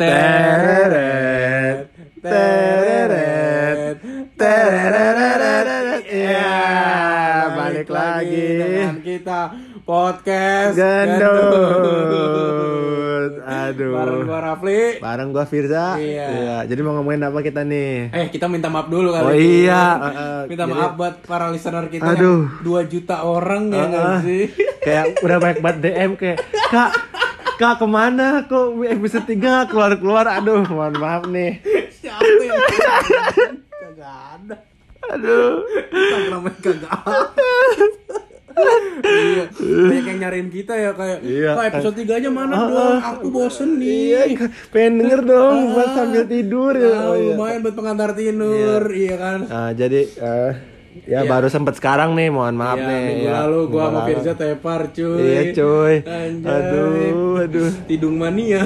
Tereret, tereret, tereret. Ya, balik lagi. dengan kita podcast Gendut. Aduh. Bareng gua Rafli. Bareng gua Firza. Iya. Jadi mau ngomongin apa kita nih? Eh, kita minta maaf dulu kali Oh ini. iya, Ya. uh, minta jadi- maaf buat para listener kita Aduh. yang 2 juta orang ya Uh, uh. sih? kayak udah banyak banget DM kayak kak kak ke mana kok episode 3 keluar keluar aduh mohon maaf nih Siapa yang kagak ada. aduh Instagramnya kagak ada. iya, banyak yang nyariin kita ya kayak, Iya. "Kak, episode 3 nya mana Ah, dong? ah. Aku bosen iya nih. Kak. pengen denger dong buat sambil tidur ya Ah, oh, iya. lumayan buat pengantar tidur, iya, kan? Nah, jadi eh, ya Iya. baru sempet sekarang nih mohon maaf Iya, nih minggu ya. lalu gua sama Firza tepar cuy. iya cuy Anjay. aduh aduh Tidung mania.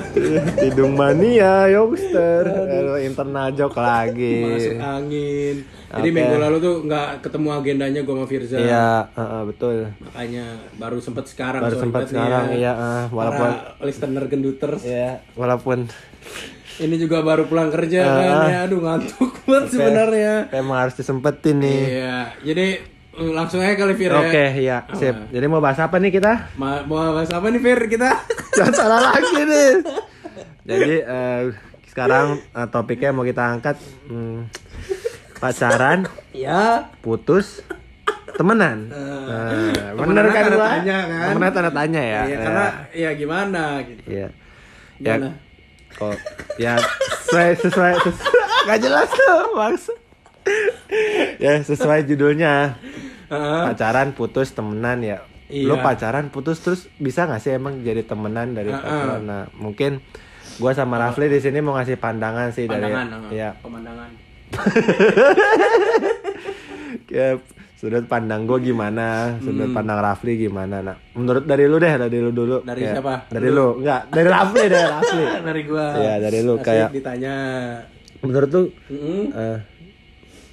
Tidung mania, youngster. Aduh, internal joke lagi. Masuk angin. Jadi minggu lalu tuh nggak ketemu agendanya gua sama Firza. Iya, heeh, betul. Makanya baru sempet sekarang. Baru nih sekarang, ya. iya, eh, walaupun Para listener genduters. ya, walaupun Ini juga baru pulang kerja Ah, kan ah. ya. Aduh ngantuk banget sebenarnya. emang harus disempetin nih. Iya. Jadi eh, langsung aja kali Fir ya. Oke, iya, sip. Jadi mau bahas apa nih kita? Ma- mau bahas apa nih Fir kita? Jangan salah lagi nih. Jadi eh, sekarang eh, topiknya mau kita angkat hmm, pacaran, ya. putus, temenan. Nah, bener temenan kan tanda gua? tanya, kan? Temenan tanda tanya ya. Iya karena ya gimana gitu. Iya. Ya, Gimana? Kok ya sesuai sesuai, sesuai nggak jelas tuh maksud. ya sesuai judulnya Heeh. pacaran putus temenan ya. Iya. Lo pacaran putus terus bisa nggak sih emang jadi temenan dari Heeh. pacaran? Nah mungkin gua sama Rafli di sini mau ngasih pandangan sih Pandangan, dari heeh. ya pemandangan. ya sudut pandang gue gimana, sudut Hmm. pandang Rafli gimana. Nah menurut dari lu deh, dari lu dulu. Dari Kayak- siapa? Dari lu, enggak dari Rafli dari Rafli. dari gua. Iya, dari lu Asik kayak- ditanya. Menurut lu Mm-mm. eh,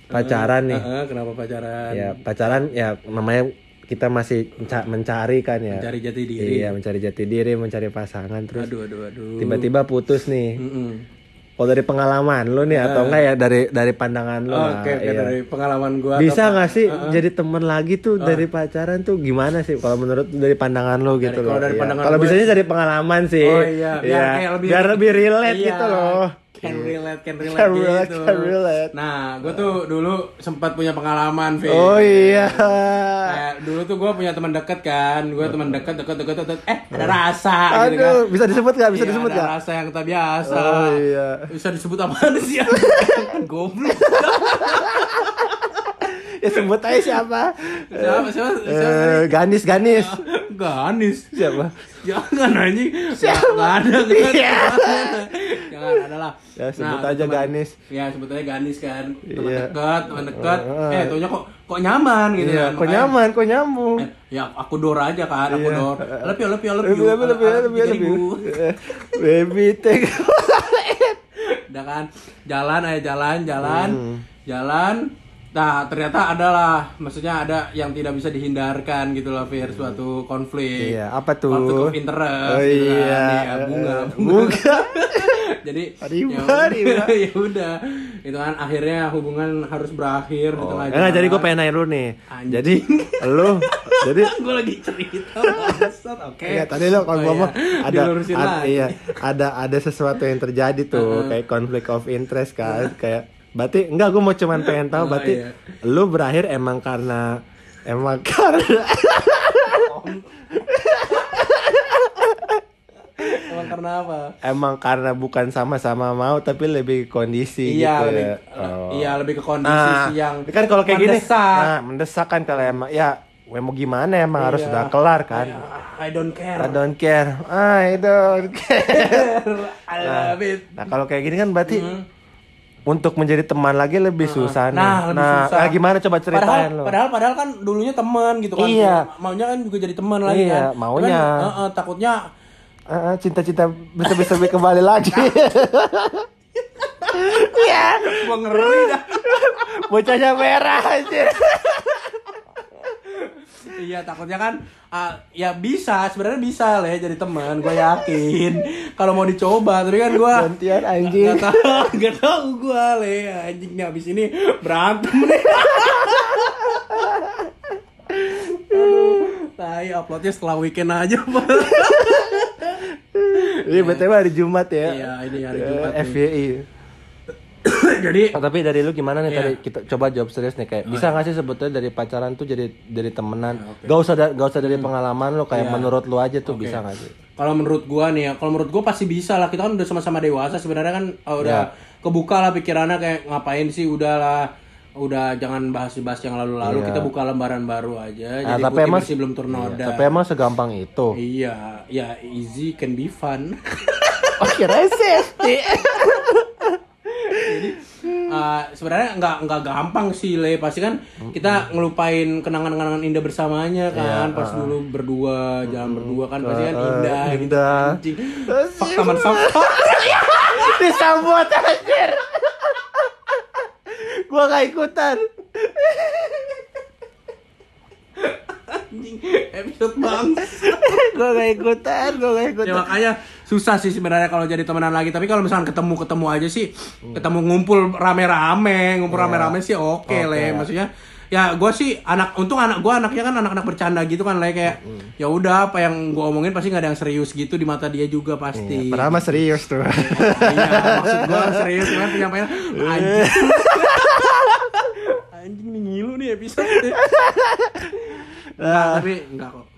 pacaran nih Heeh, kenapa pacaran? ya pacaran ya namanya kita masih menca- mencari kan ya Mencari jati diri. iya mencari jati diri mencari pasangan terus Aduh, aduh, aduh. tiba-tiba putus nih Mm-mm. Kalau dari pengalaman lu nih atau enggak ya dari dari pandangan lu Oh, Oke, oke iya. dari pengalaman gua. bisa nggak sih jadi temen lagi tuh dari pacaran tuh gimana sih kalau menurut dari pandangan lu gitu Dari- loh kalau dari Iya. pandangan kalau bisanya dari pengalaman sih Oh iya, biar Iya. kayak lebih biar lebih relate Iya, gitu loh Can relate, can relate Can relate, gitu. can relate. Nah, gue tuh dulu sempat punya pengalaman, Fit. oh iya Kayak dulu tuh gue punya teman dekat kan, gue teman dekat, dekat, dekat, dekat, eh ada rasa gitu kan. aduh bisa disebut nggak bisa Iya, disebut ada nggak rasa yang tak biasa. Oh, iya. Bisa disebut apa sih? kan goblok. ya sebut aja siapa Siapa, siapa, siapa? Eh, Ganis Ganis Ganis. siapa Jangan anjing. Siapa? Gak ada, gak Iya. ada. Jangan ada lah. Ya, sebut Nah, aja teman- Ganis. Ya, sebut aja Ganis kan. Teman Iya. dekat, teman dekat. Heeh. Eh, taunya kok kok nyaman gitu Iya, kan. kok Makanya- nyaman, kok nyambung. Eh, ya aku dor aja kan, aku Iya. dor. Lebih, lebih, lebih. Lebih, lebih, lebih, lebih, lebih. Baby take. Udah kan, jalan aja jalan, jalan, Hmm. jalan. Nah, ternyata adalah, maksudnya ada yang tidak bisa dihindarkan gitu loh, Fir, suatu konflik. Iya, apa tuh? Konflik of interest. Oh gitu kan. iya. Iya, bunga, Eh, bunga. bunga. Jadi Riba, ya ya udah. Itu kan akhirnya hubungan harus berakhir di Oh, tengah enggak, jadi gue pengen nanya lu nih. Anjing. Jadi lu jadi gue lagi cerita oke Iya, tadi lo kalau Oh, ngomong iya. ada Dilurusin ad- lagi. iya, ada ada sesuatu yang terjadi tuh kayak konflik of interest kan kayak berarti enggak gue mau cuman pengen tahu Oh, berarti iya. lu berakhir emang karena emang karena Emang karena apa emang karena bukan sama-sama mau tapi lebih kondisi iya gitu lebih ya. Oh. iya lebih ke kondisi Nah, sih yang kan kalau kayak gini nah mendesak kan kalau emang ya gue mau gimana emang harus Iya. udah kelar kan I don't care I don't care I don't care I love it Nah kalau kayak gini kan berarti untuk menjadi teman lagi lebih susah nih. Nah, lebih susah. nah, gimana coba padahal, ceritain lo? padahal padahal kan dulunya teman gitu kan Iya. maunya kan juga jadi teman lagi Iya, kan maunya. Cuman, eh, eh, takutnya ah, cinta-cinta bisa bisa kembali lagi. Iya, gua ngeri dah bocahnya merah aja. Iya takutnya kan ah, ya bisa sebenarnya bisa lah ya jadi teman gue yakin kalau mau dicoba tapi kan gue Gantian anjing. Gak tau, gak tau gue le anjing nih abis ini berantem nih. Tai uploadnya setelah weekend aja pak. Ini BTW hari Jumat ya. Iya ini hari Eh, Jumat. FYI. Jadi Oh, tapi dari lu gimana nih Iya. tadi? Kita coba jawab serius nih kayak bisa nggak sih sebetulnya dari pacaran tuh jadi dari temenan? Gak usah da- gak usah dari pengalaman lu kayak menurut lu aja tuh bisa nggak sih? Kalau menurut gua nih ya, kalau menurut gua pasti bisa lah. Kita kan udah sama-sama dewasa sebenarnya kan uh, udah Iya. kebuka lah pikirannya kayak ngapain sih udahlah udah jangan bahas-bahas yang lalu-lalu kita buka lembaran baru aja. Nah, jadi tapi emang- bersih belum ternoda tapi emang segampang itu. Iya ya easy can be fun. Oh kira safety Uh, sebenarnya nggak nggak gampang sih le. Pasti kan kita ngelupain kenangan-kenangan indah bersamanya kan. Pas dulu berdua jalan berdua kan pasti kan indah gitu indah. anjing. Fuck taman sampah. Disambut anjir. Gua gak ikutan. Anjing episode bang gua gak ikutan gua gak ya ikutan makanya susah sih sebenarnya kalau jadi temenan lagi. Tapi kalau misalkan ketemu ketemu aja sih ketemu ngumpul rame-rame ngumpul rame-rame sih oke le maksudnya. Ya gue sih anak untung anak gue anaknya kan anak-anak bercanda gitu kan le kayak ya udah apa yang gue omongin pasti nggak ada yang serius gitu di mata dia juga pasti. Padahal mah serius tuh. Iya maksud gue serius kan penyampaian anjing. Anjing nih ngilu nih episode Nah, tapi enggak kok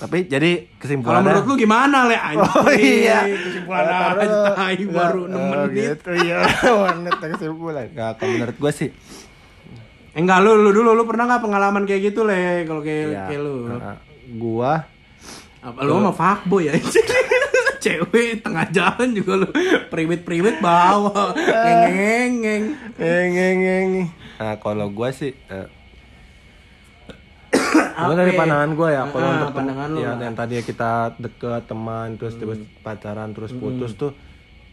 tapi jadi kalau kesimpulannya menurut lu gimana le? Anjing Oh iya. kesimpulan tai baru 6 oh, menit Gitu ya. Menit kesimpulan. Enggak, kalau menurut gua sih Eh, enggak lu lu dulu lu pernah nggak pengalaman kayak gitu le? Kalau kayak ya, kayak lu? Uh, gua apa lu mah fuckboy ya? Cewek tengah jalan juga lu. Priwit priwit bawa. Ngeng ngeng Eng eng eng. Nah, kalau gua sih eh, Gua dari Apa? pandangan gua ya, kalau Ah, untuk pandangan lu ya, yang tadi kita deket teman terus terus pacaran terus putus tuh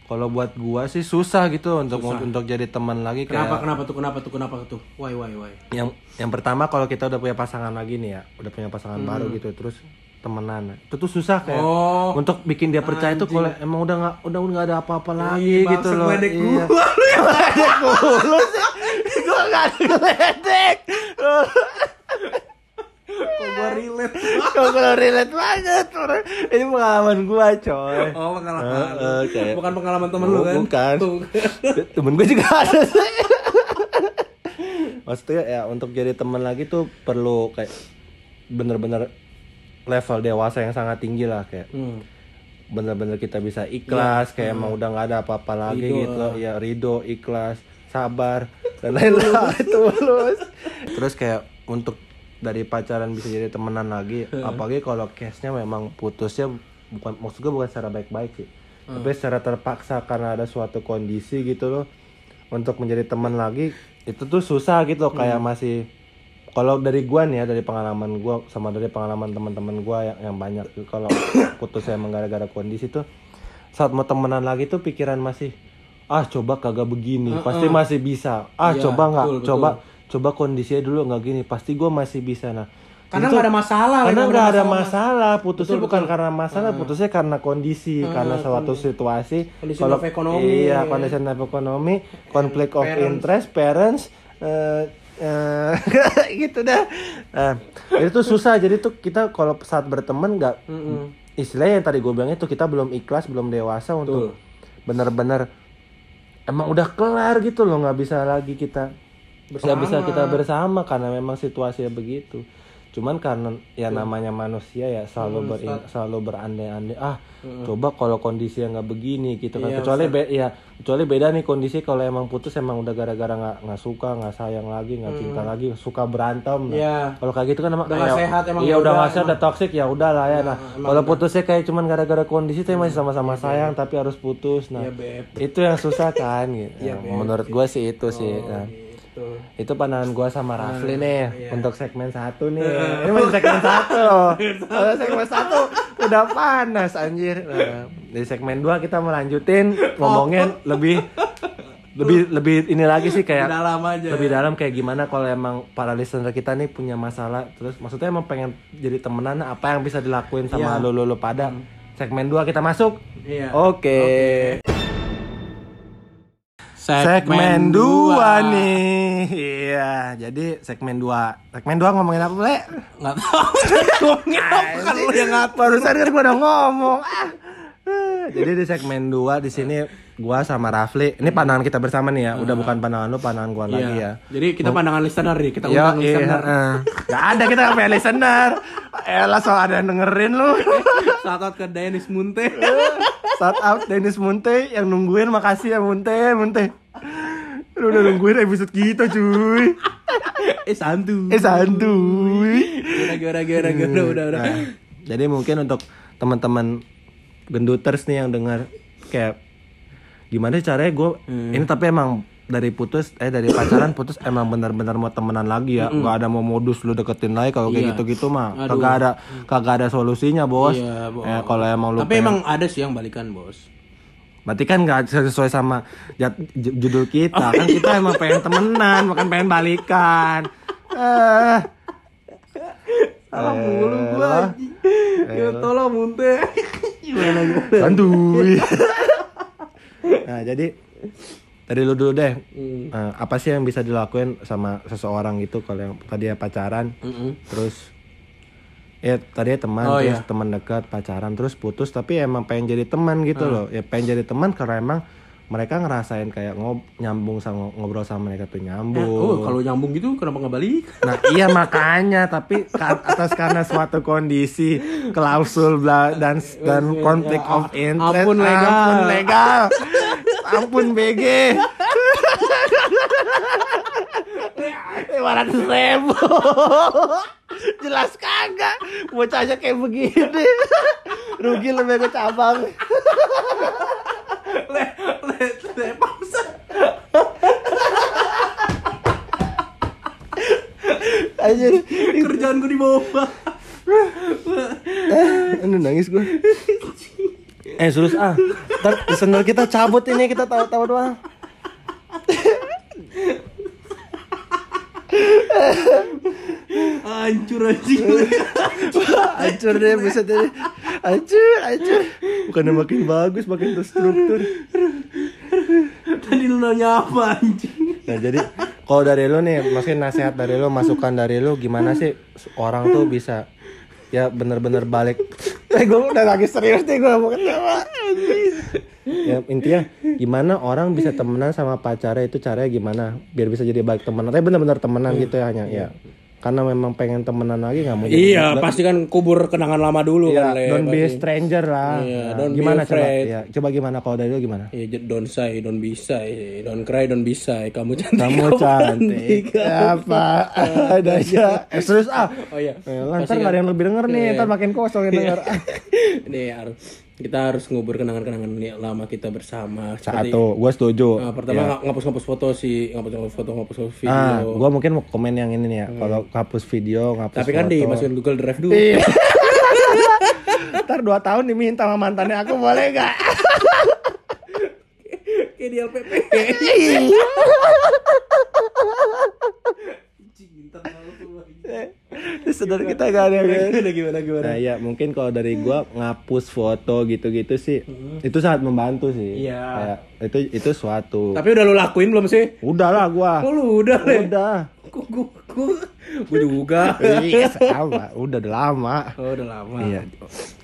kalau buat gua sih susah gitu untuk untuk jadi teman lagi kenapa kayak kenapa tuh kenapa tuh kenapa tuh why why why yang yang pertama kalau kita udah punya pasangan lagi nih ya, udah punya pasangan baru gitu terus temenan. Itu tuh susah kayak oh untuk bikin dia percaya itu kalau emang udah nggak udah nggak ada apa-apa lagi Iya, gitu loh. ngeledek Iya. gua. Ngeledek mulu sih. Gua nggak ngeledek. kok gua relate Kok kalau relate banget orang. Ini pengalaman gua coy. oh pengalaman kayak- bukan pengalaman temen lu kan bukan. Tuh. Temen gue juga ada sih. Maksudnya ya untuk jadi teman lagi tuh perlu kayak bener-bener level dewasa yang sangat tinggi lah kayak Hmm. bener-bener kita bisa ikhlas kayak emang udah nggak ada apa-apa lagi Ridho, gitu ya ridho ikhlas sabar dan lain-lain tulus terus kayak untuk dari pacaran bisa jadi temenan lagi apalagi kalau case-nya memang putusnya bukan maksud gue bukan secara baik-baik sih. Tapi secara terpaksa karena ada suatu kondisi gitu loh untuk menjadi teman lagi itu tuh susah gitu kayak masih kalau dari gua nih ya dari pengalaman gua sama dari pengalaman teman-teman gua yang, yang banyak kalau putusnya emang gara-gara kondisi tuh saat mau temenan lagi tuh pikiran masih ah coba kagak begini pasti masih bisa. Ah Iya, coba nggak? betul, betul. Coba kondisinya dulu nggak gini. Pasti gua masih bisa nah. Karena itu- nggak ada masalah karena nggak ada masalah. masalah. Putusnya bukan karena masalah putusnya karena kondisi karena suatu situasi. Condition of economy. iya condition of economy conflict of Parents. interest parents eh eh, gitu dah. Nah, itu tuh susah. Jadi tuh kita kalau saat berteman nggak Mm-mm. istilahnya yang tadi gue bilang itu kita belum ikhlas belum dewasa untuk bener-bener emang udah kelar gitu loh nggak bisa lagi kita nggak bisa kita bersama karena memang situasinya begitu. Cuman karena ya namanya manusia ya selalu ber selalu berandai-andai ah coba kalau kondisi yang nggak begini gitu kan. Iya, kecuali be- ya kecuali beda nih kondisi kalau emang putus emang udah gara-gara nggak nggak suka nggak sayang lagi nggak cinta lagi suka berantem. Nah, Iya. kalau kayak gitu kan emang Udah ya- sehat, emang iya ya udah nggak sehat udah toxic ya udah lah ya nah kalau putusnya kayak cuman gara-gara kondisi tapi masih sama-sama Iya, sayang tapi harus putus. Nah ya beb. itu yang susah kan gitu. Iya, Nah, menurut gue sih itu sih nah, gitu itu pandangan gue sama Rafli nih iya. untuk segmen satu nih. Ini masih segmen satu. Loh Kalau segmen satu udah panas anjir. Nah, di segmen dua kita melanjutin ngomongin lebih lebih lebih ini lagi sih kayak dalam aja. lebih dalam kayak gimana kalau emang para listener kita nih punya masalah. Terus maksudnya emang pengen jadi temenan apa yang bisa dilakuin sama Iya. lu lu, lu pada segmen 2 kita masuk? Iya. oke segmen 2 dua. nih iya jadi segmen 2 segmen 2 ngomongin apa ble Nggak tahu. Ngomongin apa kan lu yang ngatur. barusan kan gua udah ngomong ah. Jadi di segmen 2 di sini gua sama Rafli, ini pandangan kita bersama nih ya, udah bukan pandangan lu, pandangan gua lagi ya. Iya. Jadi kita pandangan listener nih, kita undang listener. iya. Gak ada kita nggak punya listener. Elah soal ada yang dengerin lu. Shout out ke Dennis Munte. Shout out Dennis Munte yang nungguin makasih ya Munte, Munte. Lu udah nungguin episode kita cuy. eh santu. Eh santuy. Gimana gimana gimana gimana udah udah. Nah, jadi mungkin untuk teman-teman genduters nih yang dengar kayak gimana caranya gue ini tapi emang dari putus eh dari pacaran putus emang benar-benar mau temenan lagi ya nggak ada mau modus lu deketin lagi kalau kayak Iya. gitu-gitu mah Aduh. kagak ada kagak ada solusinya bos Iya, Bos. ya kalau emang lu Tapi pengen- emang ada sih yang balikan, Bos. berarti kan nggak sesuai sama judul kita kan kita emang pengen temenan bukan pengen balikan eh Salah mulu gua anjing. Ya tolong Munte. Gimana santuy nah jadi dari lu dulu deh Hmm. Eh, apa sih yang bisa dilakuin sama seseorang gitu kalau yang tadi ya pacaran Mm-mm. terus ya tadi ya teman Oh, terus iya. teman dekat pacaran terus putus tapi emang pengen jadi teman gitu Hmm. loh ya pengen jadi teman karena emang mereka ngerasain kayak ngob nyambung sama ngobrol sama mereka tuh Eh, nyambung oh, kalau nyambung gitu kenapa nggak balik? Nah iya makanya tapi atas karena suatu kondisi klausul bla, dan dan konflik of interest Ampun legal. ampun legal ampun BG lima ratus ribu. Jelas kagak. Bocahnya kayak begini. Rugi lebih ke cabang. Le, le, le, aja Kerjaan gue di bawah. Aduh nangis gue Eh serius ah. Ntar listener kita cabut ini kita tahu-tahu doang. Hancur anjing. Hancur deh buset deh. Hancur hancur. Bukannya makin bagus makin terstruktur. Tadi lu nanya apa anjing? Nah jadi kalau dari lu nih Maksudnya nasihat dari lu Masukan dari lu Gimana sih Orang tuh bisa Ya bener-bener balik gue udah lagi serius nih Gue mau ketawa. Ya intinya Gimana orang bisa temenan sama pacarnya Itu caranya gimana? Biar bisa jadi baik temenan. Tapi bener-bener temenan gitu ya hanya Ya karena memang pengen temenan lagi nggak mau jadi Iya, pasti kan kubur kenangan lama dulu Iya, kan, Le. don't be a pasti. stranger lah. Iya, Nah, don't be gimana coba? afraid. Iya, coba gimana kalau dari lu gimana? Iya, don't say, don't be shy, don't cry, don't be shy. Kamu cantik. Kamu cantik. Apa ada aja. Eh, serius ah. Oh iya. Lah, ntar nggak ada yang lebih denger nih, Iya. ntar makin kosong yang denger. Ah. Ini harus kita harus ngubur kenangan-kenangan lama kita bersama. Seperti, Satu, gue setuju. Nah, pertama ng- ngapus-ngapus foto sih, ngapus-ngapus foto, ngapus video. Ah, gue mungkin mau komen yang ini nih ya. Kalau hapus video, ngapus Tapi kan foto. dimasukin Google Drive dulu. Iya. ntar dua tahun diminta sama mantannya aku boleh gak? Kayak di LPP. Saudara kita gak ada yang Gimana gimana gimana. Nah ya mungkin kalau dari gua ngapus foto gitu-gitu sih itu sangat membantu sih. Iya. Kayak itu itu suatu. Tapi udah lu lakuin belum sih? Udah lah gua. Oh lu udah. Udah. Gua, gua, gua, gua juga. Iya sama. Udah udah lama. Oh udah lama. Iya.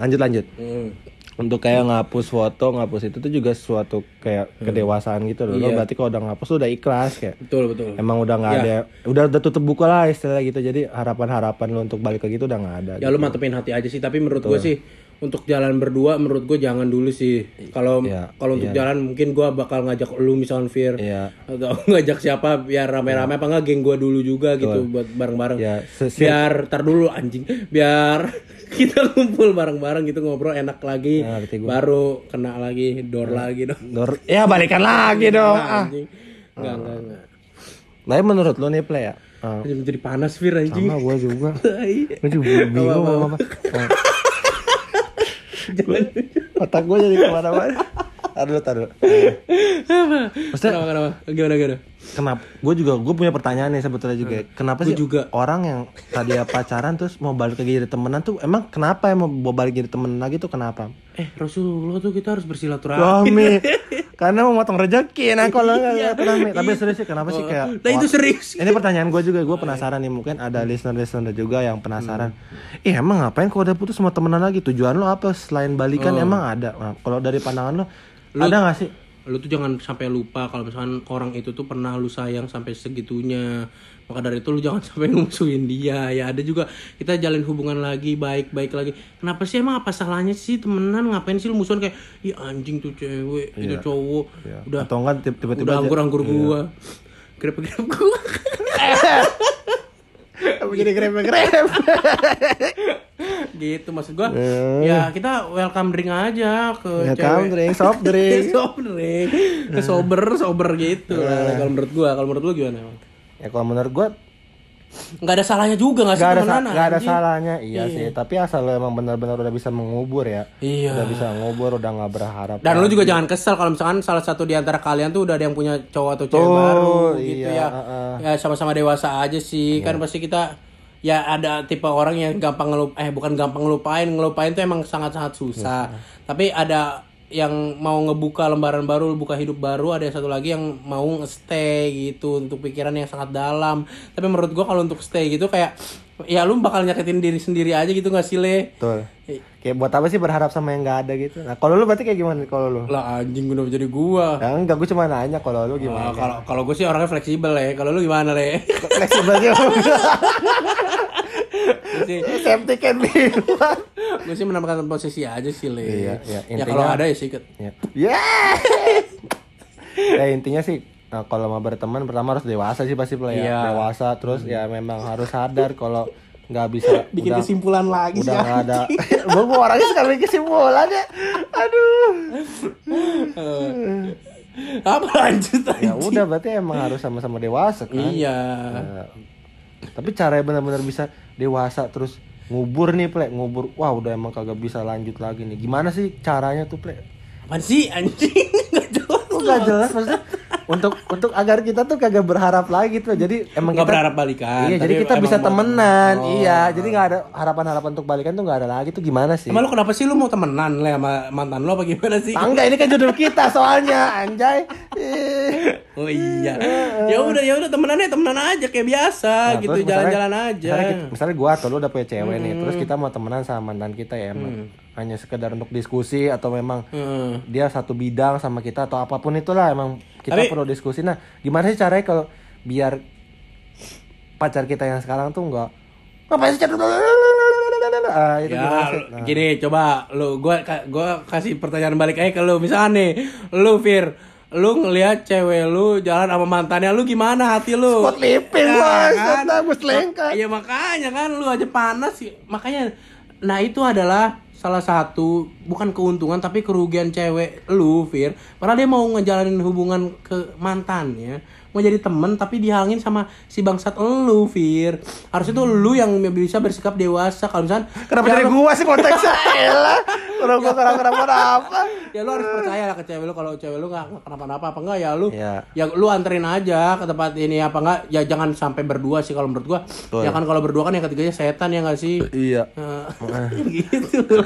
Lanjut lanjut. Hmm. Untuk kayak ngapus foto, ngapus itu tuh juga suatu kayak kedewasaan gitu loh. Lo Iya. berarti kalau udah ngapus tuh udah ikhlas kayak. Betul betul. Emang udah nggak Ya. ada, udah udah tutup buku lah istilah gitu. Jadi harapan-harapan lo untuk balik lagi tuh udah nggak ada. Ya lu mantepin hati aja sih, tapi menurut gue sih untuk jalan berdua menurut gue jangan dulu sih. Kalau Iya, kalau untuk jalan mungkin gue bakal ngajak lu misalnya Fir Iya. atau ngajak siapa biar rame-rame apa enggak geng gue dulu juga gitu buat bareng-bareng. Ya, se- biar tar dulu anjing, biar kita kumpul bareng-bareng gitu ngobrol enak lagi. Nah, baru kena lagi door lagi dong. Dor- ya balikan lagi dong. Ah. Anjing. Enggak enggak enggak. Tapi menurut lo nih play ya? Ah, Jadi panas Fir anjing. sama gue juga. Gue juga bingung Apa, apa, mau apa. Oh, otak gue jadi ke mana-mana. Taruh, taruh. Maksudnya- Kenapa, kenapa? Gimana, gimana? Kenapa? Gue juga gue punya pertanyaan nih sebetulnya juga. Kenapa Gua sih juga. orang yang tadi pacaran terus mau balik lagi jadi temenan tuh emang kenapa ya mau mau balik jadi temenan lagi tuh kenapa? Eh, Rasulullah tuh kita harus bersilaturahmi. Rami. Karena mau motong rezeki nah kalau nggak rame. Tapi serius sih kenapa sih kayak Nah, itu serius. Ini pertanyaan gue juga, gue penasaran nih mungkin ada listener-listener juga yang penasaran. Ih emang ngapain kalau udah putus sama temenan lagi? Tujuan lo apa selain balikan emang ada? Nah, kalau dari pandangan lo, ada nggak sih? lu tuh jangan sampai lupa kalau misalkan orang itu tuh pernah lu sayang sampai segitunya. Maka dari itu lu jangan sampai ngumusuin dia. Ya ada juga kita jalin hubungan lagi baik baik lagi. Kenapa sih? Emang apa salahnya sih temenan? Ngapain sih lu musuhan kayak ih anjing tuh cewek itu cowok. Ya. udah Atau enggak tiba- tiba-tiba udah anggur anggur gua. Grep grep gua begini grep-grep. gitu maksud gua. Ya kita welcome drink aja ke Ya cewek. drink, soft drink. sober drink. Ke sober sober gitu lah kalau menurut gua. Kalau menurut lu gimana ya kalau menurut gue nggak ada salahnya juga nggak sih nggak ada sa- nggak ada salahnya iya, sih tapi asal lo emang benar-benar udah bisa mengubur ya Iya. udah bisa ngubur udah nggak berharap Dan lu juga jangan kesel kalau misalkan salah satu di antara kalian tuh udah ada yang punya cowok atau cewek Tuh, baru gitu iya, ya. heeh. Ya sama-sama dewasa aja sih. Kan pasti kita ya ada tipe orang yang gampang ngelup eh bukan gampang ngelupain, ngelupain tuh emang sangat-sangat susah. Tapi ada yang mau ngebuka lembaran baru, buka hidup baru, ada yang satu lagi yang mau stay gitu untuk pikiran yang sangat dalam. Tapi menurut gua kalau untuk stay gitu kayak ya lu bakal nyakitin diri sendiri aja gitu gak sih le? Betul. kayak buat apa sih berharap sama yang nggak ada gitu nah kalau lu berarti kayak gimana kalau lu Lah anjing udah jadi gua. ya enggak gue cuma nanya kalau lu gimana Nah, kalau kalau gue sih orangnya fleksibel ya. Kalau lu gimana le? fleksibel Gue sih, safety can be one. gue sih menambahkan posisi aja sih le. Iya, iya. Ya Intinya- kalau ada ya sikat. ya yes ya intinya sih nah, kalau mau berteman pertama harus dewasa sih pasti Play, ya Iya. dewasa terus ya memang harus sadar kalau nggak bisa Bikin udah, kesimpulan lagi udah nggak ada gue orangnya suka bikin kesimpulan ya aduh Apa lanjut aja? ya udah berarti emang harus sama-sama dewasa kan Iya. Ya. Tapi caranya benar-benar bisa dewasa terus ngubur nih plek ngubur wah udah emang kagak bisa lanjut lagi nih gimana sih caranya tuh plek Apaan sih anjing? Gak jelas. gak jelas maksudnya untuk untuk agar kita tuh kagak berharap lagi tuh jadi emang Gak kita berharap balikan. iya jadi kita bisa temenan Oh. iya jadi nggak ada harapan-harapan untuk balikan tuh nggak ada lagi tuh gimana sih Emang lu kenapa sih lu mau temenan le sama mantan lu apa gimana sih? Ah, enggak ini kan judul kita soalnya anjay. Oh iya. Ya udah ya udah temenannya temenan aja kayak biasa Nah, gitu jalan-jalan aja. Misalnya, kita- misalnya gua atau lu udah punya cewek nih, terus kita mau temenan sama mantan kita ya, emang hanya sekedar untuk diskusi atau memang Hmm. dia satu bidang sama kita atau apa pun itulah emang kita Tapi- perlu diskusi. Nah, gimana sih caranya kalau biar pacar kita yang sekarang tuh enggak ngapain sih chat ah, itu gimana Ya, sih? Nah, gini coba lu gua gua kasih pertanyaan balik aja ke lu. Misalnya nih, lu Fir, lu ngelihat cewek lu jalan sama mantannya lu gimana hati lu? Spot lipping, Ya, Bos. kan? Gue selengkat. Iya makanya kan lu aja panas sih. Makanya nah itu adalah salah satu bukan keuntungan tapi kerugian cewek lu, Fir. Karena dia mau ngejalanin hubungan ke mantannya, mau jadi temen tapi dihalangin sama si bangsat lu, Fir. Harusnya tuh lu yang bisa bersikap dewasa. Kalau misalnya Kenapa ya jadi gua sih konteksnya? Elah, orang gua kenapa kenapa apa? ya lu harus percaya lah ke cewek lu kalau cewek lu nggak nggak kenapa-napa apa enggak ya lu Iya. ya lu anterin aja ke tempat ini apa enggak ya jangan sampai berdua sih kalau menurut gua ya kan kalau berdua kan yang ketiganya setan ya nggak sih Iya. Eh, gitu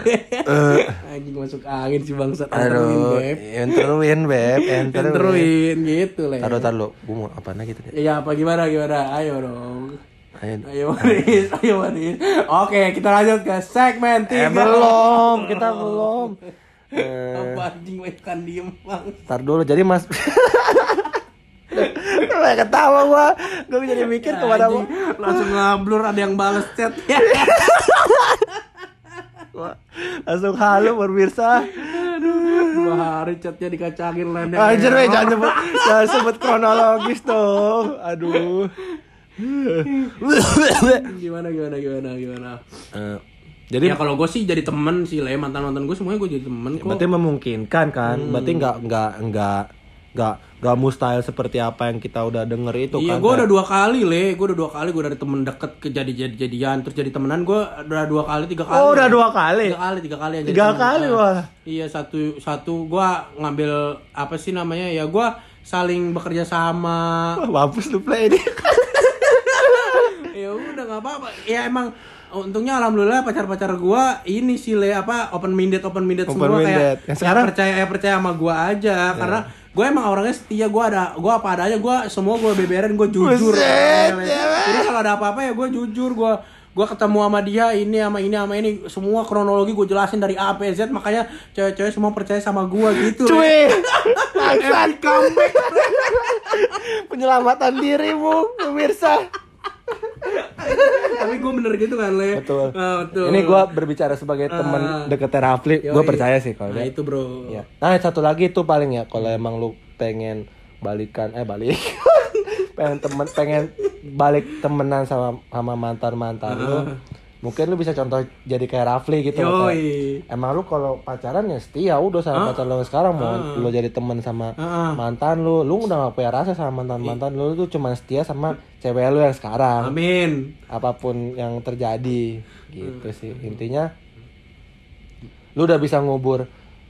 anjing masuk angin si bangsat anterin Aduh, beb enteruin beb, enteruin. anterin gitu le Taruh taruh, mau apa lagi tadi? ya apa gimana gimana? Ayo dong. Ayo. ayo Maris ayo Maris oke kita lanjut ke segmen Eh tiga. belum, kita belum. Eh, apa anjing kan diem bang. Ntar dulu, jadi mas Kayak ketawa gua. Gua jadi mikir ke mana Anjing, langsung ngablur ada yang bales chat. Ya Langsung halu pemirsa dua hari chatnya dikacangin lainnya Anjir weh, jangan sebut Jangan sebut kronologis dong. Aduh. Gimana gimana gimana gimana? Eh, jadi ya kalau gue sih jadi temen sih le. Mantan mantan gue semuanya gue jadi temen kok. berarti memungkinkan kan? Berarti nggak nggak nggak nggak nggak mustahil seperti apa yang kita udah denger itu Iya, kan gue udah dua kali le, gue udah dua kali gue dari temen deket ke jadi jadi jadian terus jadi temenan gue udah dua kali tiga kali. oh udah dua kali Tiga kali, tiga kali Tiga kali, Eh, wah. Iya satu satu gue ngambil apa sih namanya ya gue saling bekerja sama. Wah, mampus lu play ini ya udah nggak apa-apa. Ya emang untungnya alhamdulillah pacar-pacar gue ini sih le apa open minded open minded Open semua minded. kayak Yang sekarang- Iya. percaya ya percaya sama gue aja karena gue emang orangnya setia gue ada gue apa ada aja gue semua gue beberin gue jujur. Buset, Le. ya, jadi kalau ada apa-apa ya gue jujur gue gue ketemu sama dia ini sama ini sama ini. Semua kronologi gue jelasin dari A sampai Z makanya cewek-cewek semua percaya sama gue gitu. Cuy. Comeback. penyelamatan dirimu pemirsa tapi gue bener gitu kan le. Betul. Ah, betul. Ini gua berbicara sebagai teman Ah. deket Rafli. Gue percaya sih kalau nah itu bro. Ya. Nah satu lagi tuh paling ya kalau emang lu pengen balikan eh balik. Pengen temen pengen balik temenan sama sama mantan mantan lu mungkin lu bisa contoh jadi kayak Rafli gitu loh, kayak, emang lu kalau pacaran ya setia udah sama pacar lu sekarang mau lu jadi temen sama Ah. mantan lu lu udah gak punya rasa sama mantan mantan lu tuh cuma setia sama cewek lu yang sekarang. Amin. Apa pun yang terjadi gitu sih. Intinya lu udah bisa ngubur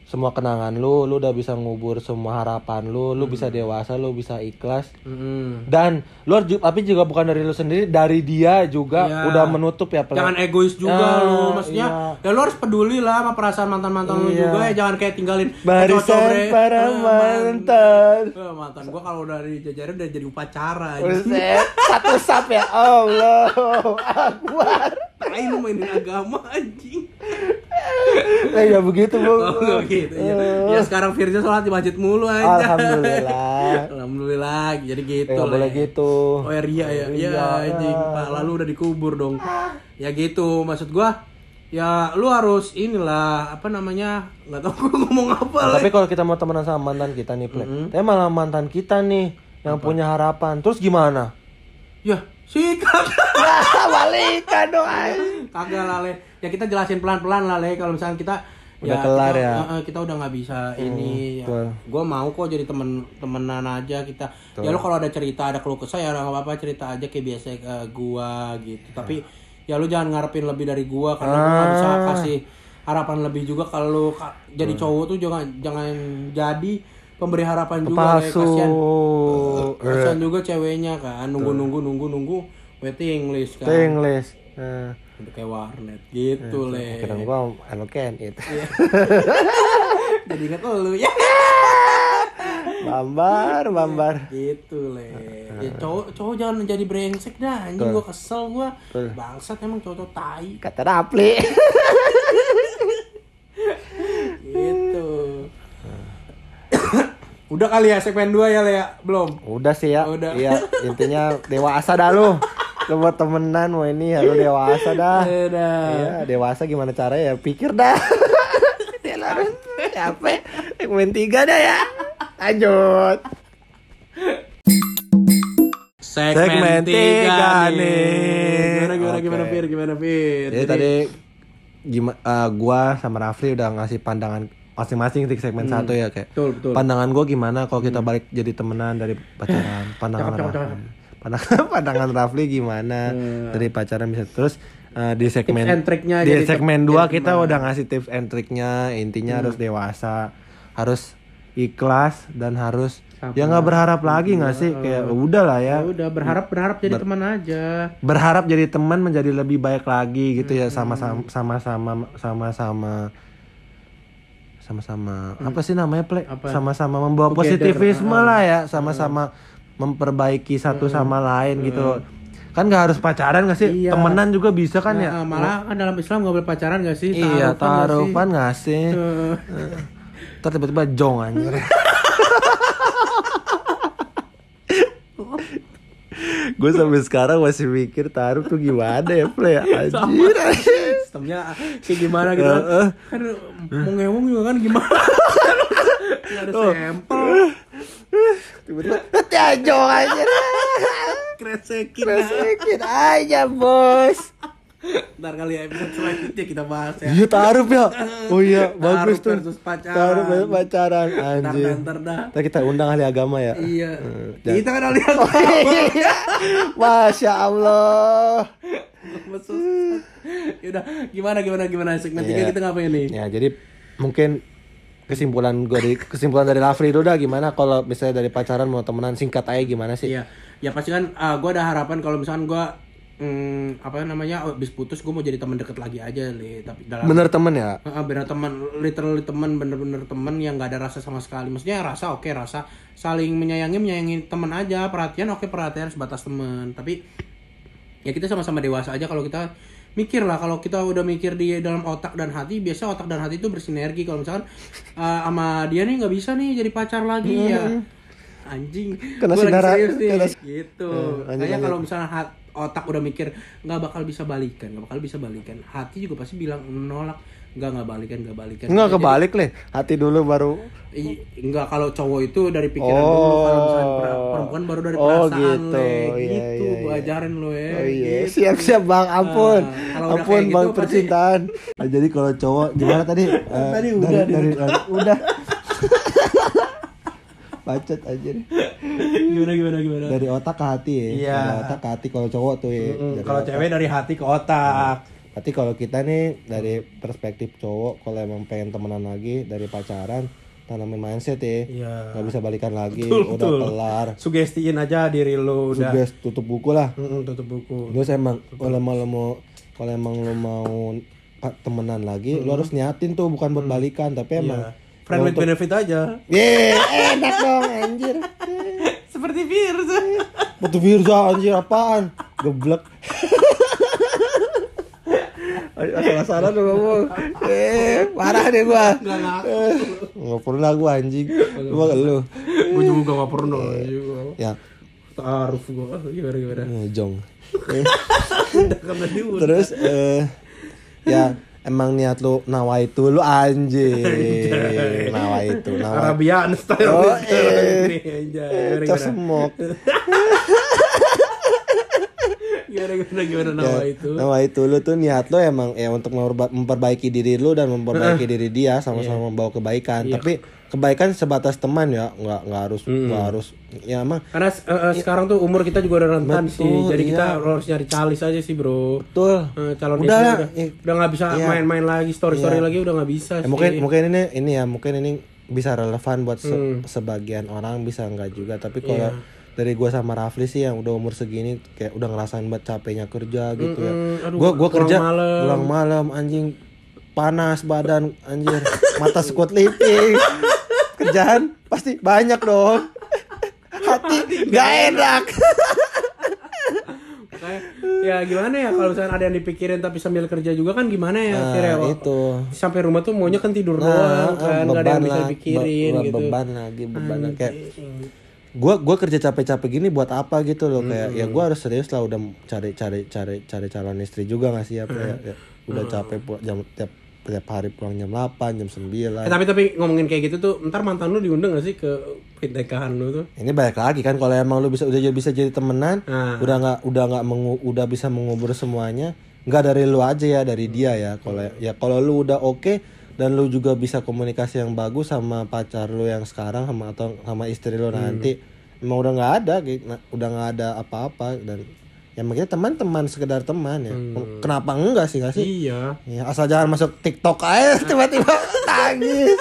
semua kenangan lu lu udah bisa ngubur semua harapan lu lu bisa dewasa lu bisa ikhlas Mm. dan lu tapi juga bukan dari lu sendiri dari dia juga Iya. udah menutup ya Pel. Jangan egois juga Ah, lu, maksudnya ya lu harus peduli lah sama perasaan mantan-mantan lu Iya. juga ya jangan kayak tinggalin barisan bre. para Eh, mantan Eh, mantan gua kalau udah dijajarin udah jadi upacara. Buset, satu sap ya Allah Akbar Tai lu mainin agama anjing. eh ya begitu bu Oh, gitu. Ya. ya sekarang Firza sholat di masjid mulu aja. Alhamdulillah Alhamdulillah. Jadi Eh, gitu nggak boleh Le. gitu Oh ya ria ya. Iya Iya. anjing. Pak lalu udah dikubur dong. Ya gitu maksud gua. Ya lu harus inilah apa namanya nggak tahu gua ngomong apa Nah, tapi kalau kita mau temenan sama mantan kita nih, Plek. Tapi malah mantan kita nih yang punya harapan. Terus gimana? Ya sikat. Balikan dong. Kagak lah le. Ya kita jelasin pelan-pelan lah le. Kalau misalnya kita Udah kelar kita, ya? eh, eh, kita udah nggak bisa ini. betul. Gue mau kok jadi temen temenan aja kita. Ya lo kalau ada cerita ada keluh kesah ya nggak apa-apa cerita aja kayak biasa ke gua gitu. Tapi ya lu jangan ngarepin lebih dari gua karena gua nggak bisa Ah. kasih harapan lebih juga kalau jadi cowok tuh jangan jangan jadi pemberi harapan juga. Palsu. kasihan kasihan juga ceweknya kan nunggu nunggu nunggu nunggu waiting list kan English. Nah, Udah kayak warnet gitu le. kira gua eloken itu. Jadi inget lu ya. Bambar, bambar. Gitu le. Ya cowok cowok jangan jadi brengsek dah. Anjing gua kesel gua. Betul. Bangsat emang cowok tai Kata Rapli. gitu. Udah kali ya segmen 2 ya le ya? Belum. Udah sih ya. Udah. Iya, intinya dewasa dah lu. Lu buat temenan mau ini ya lu dewasa dah. Udah. Iya, dewasa gimana caranya ya? Pikir dah. ya harus capek. Segmen tiga dah ya. Lanjut. Segmen, Segmen 3 tiga nih. nih. Gimana gimana Oke. gimana Fir? Gimana Fir? Jadi tadi gimana gua sama Rafli udah ngasih pandangan masing-masing di segmen satu ya kayak Betul, betul. pandangan gua gimana kalau kita balik jadi temenan dari pacaran pandangan Cakep, cakep, Rafli pandangan pandangan Rafli gimana? Dari pacaran bisa. Terus eh, di segmen Tips and triknya di segmen ter- 2 jadi kita udah ngasih tips and triknya. Intinya harus dewasa harus ikhlas dan harus ya nggak berharap lagi nggak sih? Kayak udah lah ya. Ya udah berharap berharap jadi teman aja. berharap jadi teman menjadi lebih baik lagi gitu ya sama-sama sama-sama sama-sama sama-sama apa sih namanya play Apa? sama-sama membawa Together. positivisme lah ya sama-sama memperbaiki satu sama lain gitu kan nggak harus pacaran nggak sih Iya. temenan juga bisa kan ya Nah, malah kan dalam Islam gak boleh pacaran gak sih? iya Taruhan nggak sih? nggak sih Eh, Ntar tiba-tiba jong anjir gue sampai sekarang masih mikir taruh tuh gimana ya play anjir Sistemnya kayak gimana gitu kan? Kan mau ngewong juga kan gimana? Nggak ada Oh. sampel. Tiba-tiba jong anjir Kresekin. Resekin aja bos Ntar kali ya episode selanjutnya kita bahas ya. Iya taruh ya. Oh iya, bagus tuh. versus pacaran. Taruh versus pacaran Ntar anjir. ntar dah. Ntar kita undang ahli agama ya. Iya. jangan- Kita kan lihat Masya Allah. Yaudah, gimana gimana gimana segmen tiga Iya. kita ngapain nih? Ya, jadi mungkin kesimpulan gue dari kesimpulan dari Lafri itu udah gimana kalau misalnya dari pacaran mau temenan singkat aja gimana sih? Iya, ya pasti kan gue ada harapan kalau misalkan gue hmm, apa namanya habis putus gue mau jadi teman deket lagi aja li. Tapi dalam Bener temen ya? Heeh, bener teman literally teman bener-bener teman yang nggak ada rasa sama sekali. Maksudnya rasa oke rasa saling menyayangi menyayangi teman aja. Perhatian oke perhatian sebatas teman tapi ya kita sama-sama dewasa aja kalau kita mikir lah kalau kita udah mikir di dalam otak dan hati biasa otak dan hati itu bersinergi. Kalau misalkan eh, sama dia nih nggak bisa nih jadi pacar lagi ya. Anjing. Kena Gua lagi sinar- serius nih. kena- gitu. Lanjut, kayaknya kalau misalnya hat- otak udah mikir nggak bakal bisa balikan nggak bakal bisa balikan. Hati juga pasti bilang menolak nggak nggak balikan nggak balikan Enggak Jadi- kebalik leh. Hati dulu baru. I- enggak kalau cowok itu dari pikiran dulu kalau misalnya per- perempuan baru dari Oh, perasaan gitu. le Iya, gitu iya, gua iya. ajarin lo ya Oh iya, gitu. siap-siap bang, ampun, Ah, kalau udah ampun bang gitu, pasti- percintaan. Nah, jadi kalau cowok gimana tadi? Eh, Tadi dari- udah, dari, dari- udah. Bacot aja. gimana gimana gimana Dari otak ke hati ya. Iya. Dari otak ke hati kalau cowok tuh ya. Mm, Dari kalau cewek dari hati ke otak Berarti kalau kita nih dari perspektif cowok kalau emang pengen temenan lagi dari pacaran tanamin mindset ya. Iya. Nggak bisa balikan lagi, Betul, udah betul. kelar. sugestiin aja diri lo udah tutup buku lah. Mm-mm, tutup buku Terus emang kalau emang lo mau kalau emang lo mau temenan lagi, lo harus niatin tuh bukan buat balikan, tapi emang Iya. friend with benefit aja Ye, enak dong anjir. seperti virus Betul Firza anjir apaan? Geblek. Asal-asalan lu ngomong. Eh, parah deh gua. nggak Eh, Nggak pernah gua anjing. Gua lu. gue juga gak pernah juga Ya, taruh gue gimana gimana eh, jong. Eh, kan Terus eh ya emang niat lu nawa itu lu anjing. Nawa itu, nawa. Arabian style Oh, eh. anjay. Gimana, Cos gimana? semok. gimana gimana gimana Ya, nama itu Nawa itu lu tuh niat lu emang ya untuk memperba- memperbaiki diri lu dan memperbaiki diri dia sama-sama membawa kebaikan. Tapi kebaikan sebatas teman ya, nggak nggak harus nggak harus ya emang karena eh, eh, sekarang tuh umur kita juga udah rentan Betul, sih jadi kita iya. harus nyari calis aja sih bro betul. Eh, calon Udah, istri udah eh, udah nggak bisa iya. main-main lagi story story lagi udah nggak bisa Ya, sih mungkin mungkin ini ini ya mungkin ini bisa relevan buat se- Hmm. sebagian orang bisa enggak juga tapi kalau Iya. Dari gua sama Rafli sih yang udah umur segini kayak udah ngerasain banget capeknya kerja gitu ya. Mm-mm, aduh, Gua gua pulang kerja malam. pulang malam anjing. Panas badan anjir. Mata squat lifting kerjaan pasti banyak dong. Hati nggak enak. Kayak, ya gimana ya kalau misalnya ada yang dipikirin tapi sambil kerja juga kan gimana ya nah, akhirnya itu. Sampai rumah tuh maunya kan tidur nah doang kan nggak ada yang bisa dipikirin be- gitu. beban lagi beban kayak gua gua kerja capek-capek gini buat apa gitu loh kayak ya gua harus serius lah udah cari cari cari cari calon istri juga nggak sih apa ya, ya udah capek pulang jam tiap tiap hari pulang jam 8 jam 9 Eh, tapi tapi ngomongin kayak gitu tuh ntar mantan lu diundang gak sih ke pernikahan lu tuh? Ini balik lagi kan kalau emang lu bisa udah jadi- bisa jadi temenan Nah. udah nggak udah nggak mengu- udah bisa mengubur semuanya nggak dari lu aja ya dari dia ya. Kalau ya kalau lu udah oke dan lu juga bisa komunikasi yang bagus sama pacar lu yang sekarang sama atau sama istri lu nanti. Emang udah nggak ada gitu. Nah, udah nggak ada apa-apa dan ya makanya teman-teman sekedar teman ya. Kenapa enggak sih nggak sih? Iya. Ya, asal jangan masuk TikTok aja tiba-tiba tangis.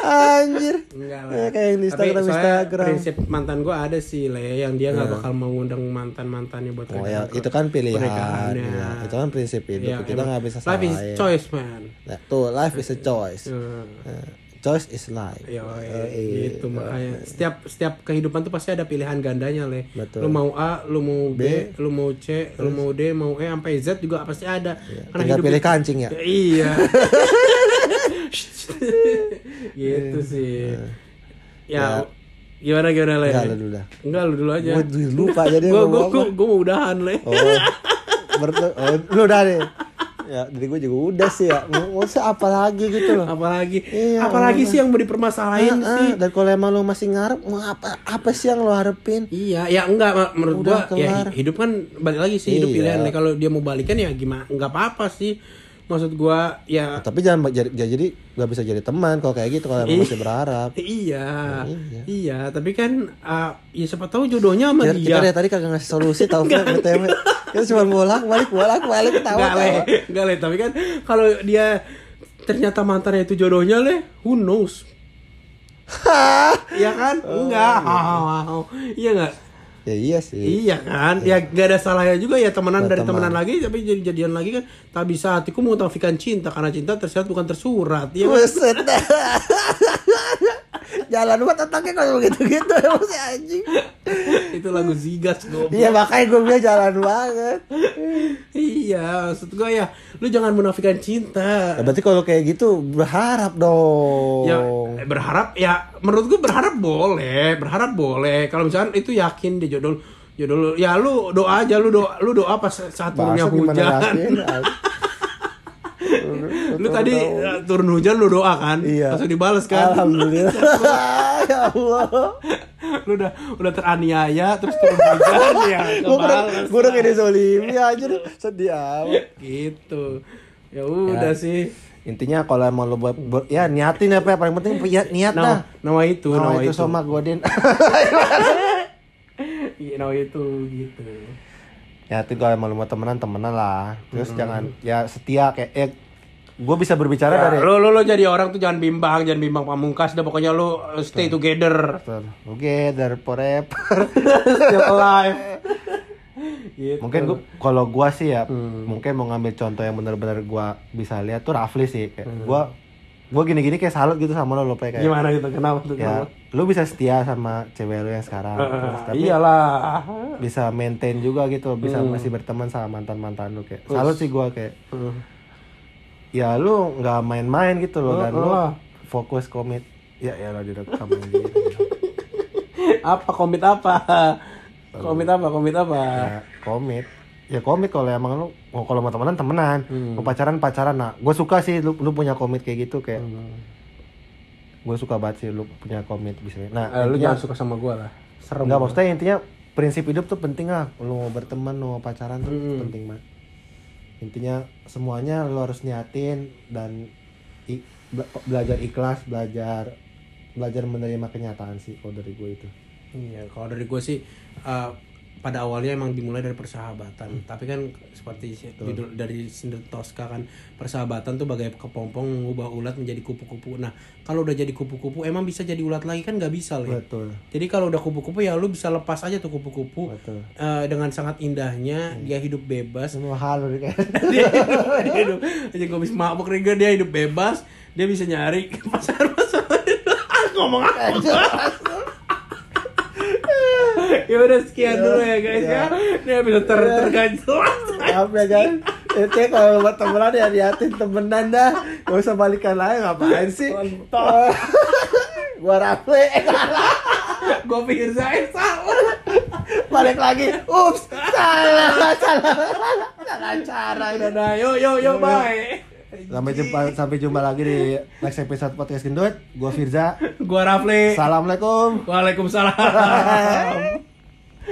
Anjir. Enggak Ya, kayak yang di Instagram soalnya Instagram. prinsip mantan gua ada sih le yang dia nggak bakal mau ngundang mantan mantannya buat Oh ya, itu kan pilihan. Ya. Itu kan prinsip hidup. Iya, kita nggak bisa life is choice man. Nah, tuh, life is a choice. Eh, choice is life. Yo, iya. gitu makanya setiap setiap kehidupan tuh pasti ada pilihan gandanya le. Betul. Lu mau A, lu mau B, lu mau C, lu mau D, mau E sampai Z juga pasti ada. Karena Tinggal hidup pilih kancing ya. Ya, iya. gitu sih. Ya, gimana gimana le? Enggak lu dulu dah. Enggak lu dulu aja. Gue lupa jadi apa. gua, gua mau udahan le. Oh. Bertu oh, lu udah deh. Ya dari gue juga udah sih ya mau apa lagi gitu loh apalagi Iya, apalagi sih yang mau dipermasalahin Ah, ah, sih dan kalau emang lo masih ngarep mau apa apa sih yang lo harapin Iya, ya enggak menurut gua ya hidup kan balik lagi sih hidup Iya. pilihan. Kalau dia mau balikan ya gimana? Enggak apa-apa sih. Maksud gua ya tapi jangan jadi jadi nggak bisa jadi teman kalau kayak gitu kalau masih berharap iya. iya. Iya, tapi kan ah, ya siapa tahu jodohnya sama kita, dia. kita dari tadi kagak ngasih solusi tau kan btw kita cuma bolak balik bolak balik ketawa Enggak le, tawa enggak le, tapi kan kalau dia ternyata mantannya itu jodohnya le, who knows? Iya kan? Enggak. Iya enggak? ya iya sih Iya kan, ya gak ada salahnya juga ya temenan Ya, dari teman. temenan lagi tapi jadi jadian lagi kan tak bisa hatiku mengutafikan cinta karena cinta tersirat bukan tersurat ya kan? Jalan. Buat otaknya kalau begitu-gitu emang si anjing. Itu lagu zigas goblok. Iya makanya gue bilang jalan banget. Iya maksud gue ya lu jangan menafikan cinta. Ya, Berarti kalau kayak gitu berharap dong. Ya eh, berharap ya menurut gue berharap boleh berharap boleh. Kalau misalkan itu yakin dia jodoh jodoh lu ya lu doa aja lu doa lu doa pas saat turunnya hujan lu tadi eh, turun hujan lu doa kan? Iya. Langsung dibales kan? Alhamdulillah. Ya Allah. Lu udah udah teraniaya terus turun hujan ya Gue udah Gue udah kayak zolimi aja deh Sedih amat. Gitu. Ya udah sih. Intinya kalau emang lo buat, buat Ya niatin ya Pe. Paling penting ya, niat dah. nama itu Nah, nama itu itu. sama Godin Iya, nama itu gitu Ya itu kalau mau temenan Temenan lah. Terus jangan Ya setia kayak eh, Gue bisa berbicara Ya, dari lo lo lo jadi orang tuh jangan bimbang jangan bimbang pamungkas dah. Pokoknya lo stay together. Oke, dari forever. still alive. Gitu. mungkin gua kalau gua sih ya, mungkin mau ngambil contoh yang benar-benar gua bisa lihat tuh Rafli sih. Kayak gua gua gini-gini kayak salut gitu sama lo, lo kayak. gimana gitu kenapa tuh Ya, kenapa? lu bisa setia sama cewek lu yang sekarang. Terus, tapi iyalah bisa maintain juga gitu, bisa masih berteman sama mantan-mantan lu kayak. Salut sih gua kayak Hmm. ya lu nggak main-main gitu loh dan lu Heeh. fokus komit. Ya ya lo direkam ini. apa komit apa komit apa komit apa ya, komit ya komit kalau emang lu mau kalau mau temenan temenan. Mau pacaran pacaran. Nah gue suka sih lu lu punya komit kayak gitu kayak gue suka banget sih lu punya komit bisa. Nah Eh, lu jangan suka sama gua lah. Serem Enggak maksudnya intinya prinsip hidup tuh penting lah. Lu mau berteman lu mau pacaran tuh Hmm. penting banget. Intinya semuanya lu harus niatin dan i- bela- belajar ikhlas belajar belajar menerima kenyataan sih kalau dari gue itu. Iya, kalau dari gue sih uh, pada awalnya emang dimulai dari persahabatan, tapi kan seperti si- judul dari Sinder Tosca kan persahabatan tuh bagai kepompong mengubah ulat menjadi kupu-kupu. Nah, kalau udah jadi kupu-kupu emang bisa jadi ulat lagi? Kan nggak bisa loh. betul. Jadi kalau udah kupu-kupu ya lu bisa lepas aja tuh kupu-kupu uh, dengan sangat indahnya dia hidup bebas. semua hal kayak dia hidup, dia hidup. Aja gue bisa mabuk nih dia hidup bebas dia bisa nyari pasar-pasar. Ngomong apa ya udah sekian dulu ya guys ya. ini bisa ter terkait Maaf ya guys. Itu ya kalau buat temenan ya niatin temenan dah. Gak usah balikan lagi ngapain sih? Kontol. Gua Rafli gue pikir saya salah. Balik lagi. Ups Salah Salah. Salah cara. Dadah yo yo yo bye Sampai jumpa sampai jumpa lagi di next episode podcast gendut. Gua Firza. gua Rafli Assalamualaikum. Waalaikumsalam